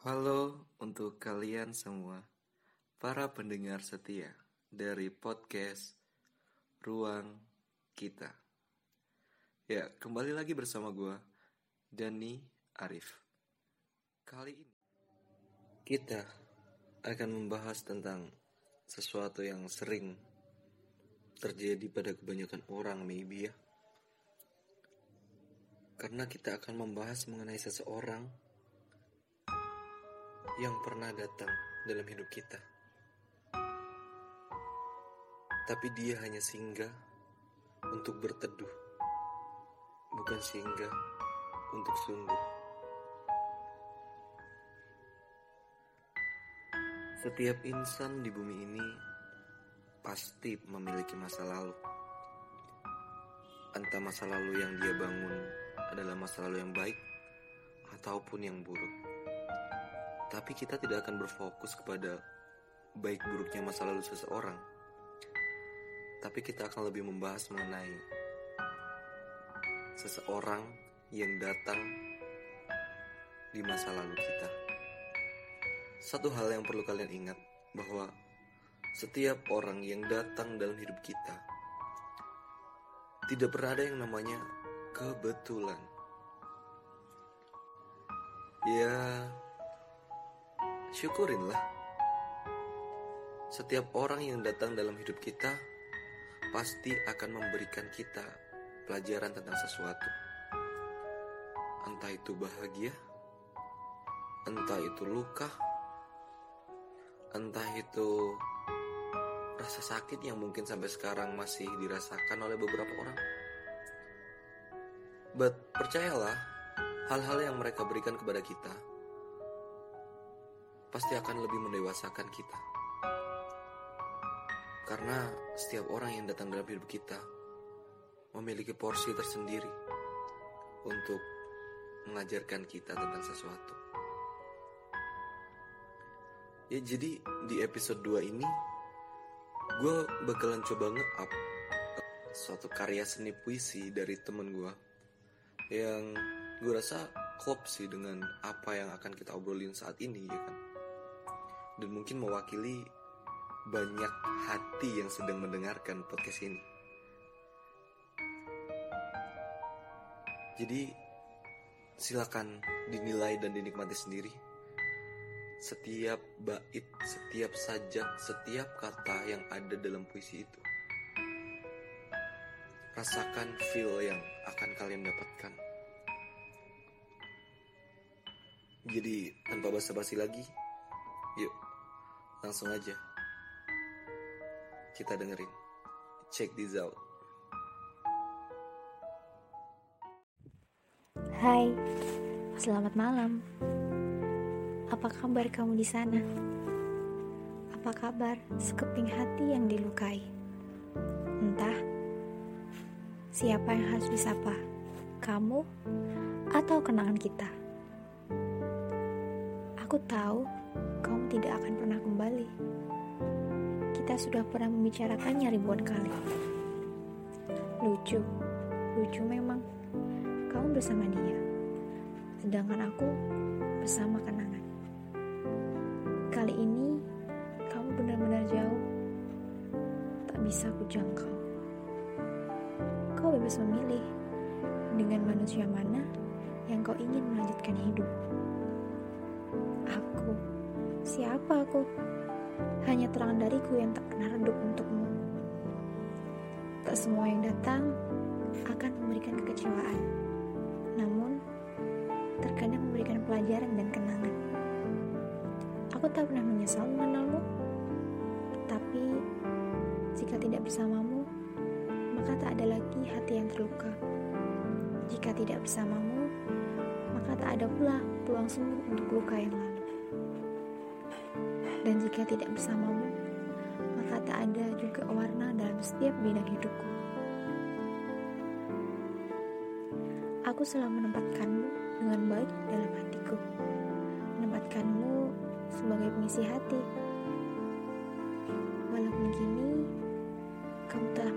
Halo untuk kalian semua, para pendengar setia dari podcast Ruang Kita. Ya, kembali lagi bersama gue, Dani Arif. Kali ini kita akan membahas tentang sesuatu yang sering terjadi pada kebanyakan orang maybe ya. Karena kita akan membahas mengenai seseorang yang pernah datang dalam hidup kita. Tapi dia hanya singgah untuk berteduh, bukan singgah untuk sungguh. Setiap insan di bumi ini pasti memiliki masa lalu. Entah masa lalu yang dia bangun adalah masa lalu yang baik ataupun yang buruk. Tapi kita tidak akan berfokus kepada baik buruknya masa lalu seseorang. Tapi kita akan lebih membahas mengenai seseorang yang datang di masa lalu kita. Satu hal yang perlu kalian ingat bahwa setiap orang yang datang dalam hidup kita tidak pernah ada yang namanya kebetulan. Ya, syukurinlah. Setiap orang yang datang dalam hidup kita pasti akan memberikan kita pelajaran tentang sesuatu. Entah itu bahagia, entah itu luka, entah itu rasa sakit yang mungkin sampai sekarang masih dirasakan oleh beberapa orang. But percayalah, hal-hal yang mereka berikan kepada kita pasti akan lebih mendewasakan kita. Karena setiap orang yang datang dalam hidup kita memiliki porsi tersendiri untuk mengajarkan kita tentang sesuatu. Ya jadi di episode 2 ini gue bakalan coba nge-up suatu karya seni puisi dari temen gue yang gue rasa klop sih dengan apa yang akan kita obrolin saat ini ya kan dan mungkin mewakili banyak hati yang sedang mendengarkan podcast ini. Jadi silakan dinilai dan dinikmati sendiri. Setiap bait, setiap sajak, setiap kata yang ada dalam puisi itu. Rasakan feel yang akan kalian dapatkan. Jadi tanpa basa-basi lagi, yuk Langsung aja. Kita dengerin. Check this out. Hai, selamat malam. Apa kabar kamu di sana? Apa kabar sekeping hati yang dilukai? Entah siapa yang harus disapa, kamu atau kenangan kita. Aku tahu kamu tidak akan pernah kembali. Kita sudah pernah membicarakannya ribuan kali. Lucu, lucu memang. Kamu bersama dia, sedangkan aku bersama kenangan. Kali ini kamu benar-benar jauh, tak bisa ku jangkau. Kau bebas memilih dengan manusia mana yang kau ingin melanjutkan hidup. Siapa aku? Hanya terang dariku yang tak pernah redup untukmu. Tak semua yang datang akan memberikan kekecewaan. Namun, terkadang memberikan pelajaran dan kenangan. Aku tak pernah menyesal mengenalmu. Tapi, jika tidak bersamamu, maka tak ada lagi hati yang terluka. Jika tidak bersamamu, maka tak ada pula peluang sembuh untuk luka yang lalu. Dan jika tidak bersamamu, maka tak ada juga warna dalam setiap bidang hidupku. Aku selalu menempatkanmu dengan baik dalam hatiku. Menempatkanmu sebagai pengisi hati. Walaupun kini, kamu telah